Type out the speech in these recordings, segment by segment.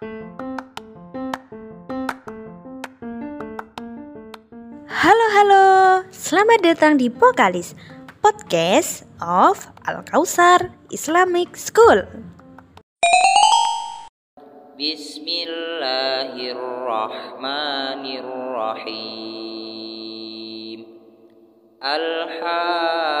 Halo halo, selamat datang di Pokalis Podcast of Al Kausar Islamic School. Bismillahirrahmanirrahim. Al-Haqqah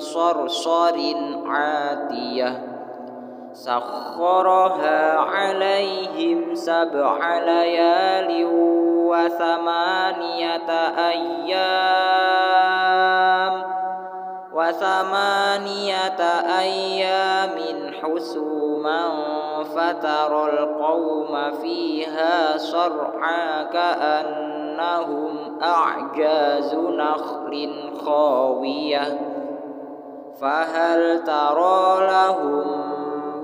sarsarin 'atiyah سخرها عليهم سبع ليال وثمانية أيام. وثمانية أيام حسوما فترى القوم فيها صرعى كأنهم أعجاز نخل خاوية. فهل ترى لهم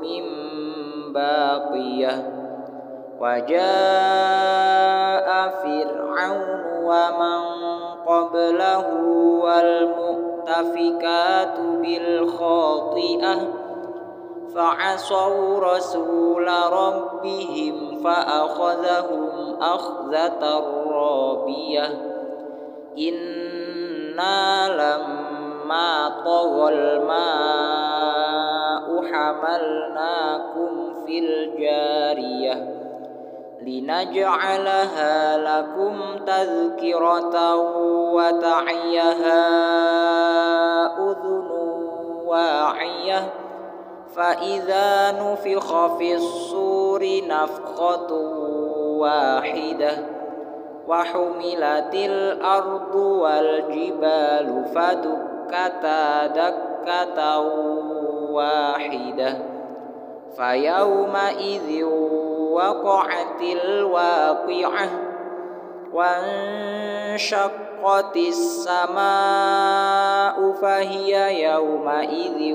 من باقية؟ وجاء فرعون ومن قبله والمؤتفكات بالخاطئة فعصوا رسول ربهم فأخذهم أخذة رابية. إنا لما طغى الماء حملناكم في الجارية لنجعلها لكم تذكرة وتعيها أذن واعية فإذا نفخ في الصور نفخة واحدة وحملت الأرض والجبال فدكتا دكة واحدة. فيومئذ وقعت الواقعة وانشقت السماء فهي يومئذ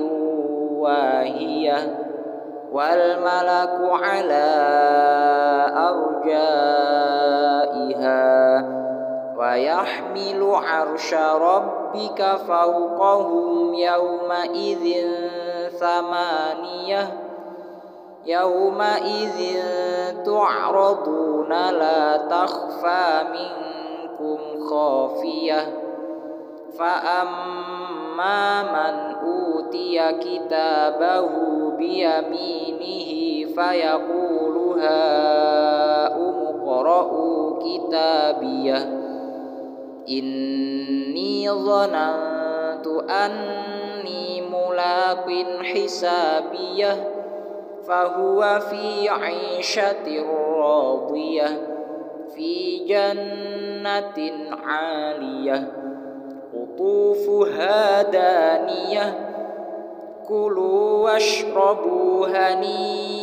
واهية. والملك على أرجائها. ويحمل عرش ربك فوقهم يومئذ ثمانية يومئذ تعرضون لا تخفى منكم خافية فأما من أوتي كتابه بيمينه فيقول هاؤم اقرءوا كتابيه inni dhanantu anni mulaqin hisabiyah fahuwa fi aishati radiyah fi jannatin 'aliyah Kutufu hadaniyah kulu washrabu hani'am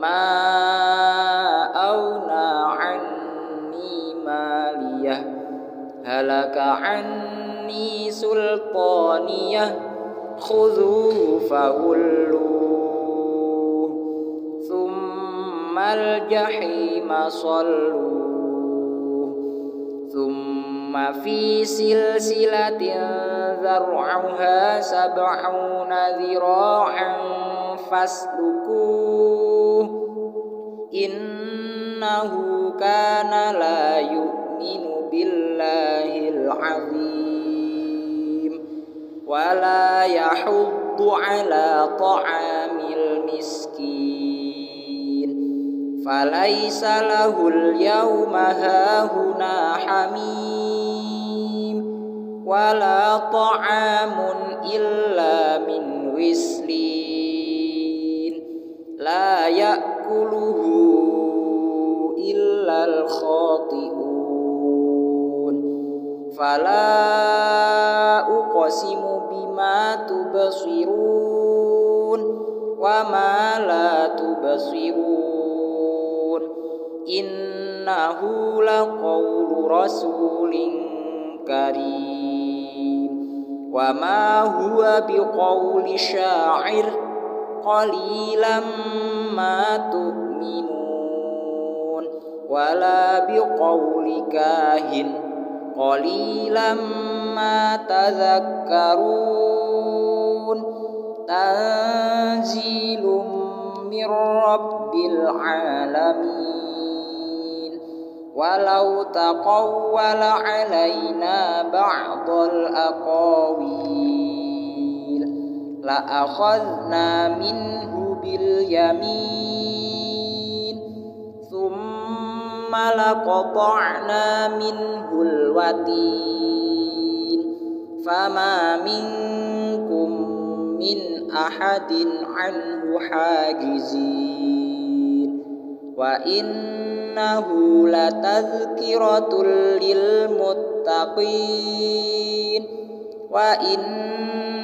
ما أغنى عني مالية. هلك عني سلطانية. خذوه فغلوه ثم الجحيم صلوه. ثم في سلسلة ذرعها سبعون ذراعا Fasluku innahu kana la yu'minu billahil azim. Wa la yahuddu ala ta'amil miskin. Falaysa lahul yawma hahuna hamim. Wala ta'amun illa min wislim la ya'kuluhu illal khati'un. Fala uqsimu bima tubsirun wa ma la tubsirun. Innahu laqawlu rasulin karim. Wa ma huwa biqawli sya'ir. قليلا ما تؤمنون. ولا بقول كاهن. قليلا ما تذكرون. تنزيل من رب العالمين. ولو تقول علينا بعض الأقاويل. لأخذنا منه باليمين ثم لقطعنا منه الوتين. فما منكم من أحد عنه حاجزين. وإنه لتذكرة للمتقين.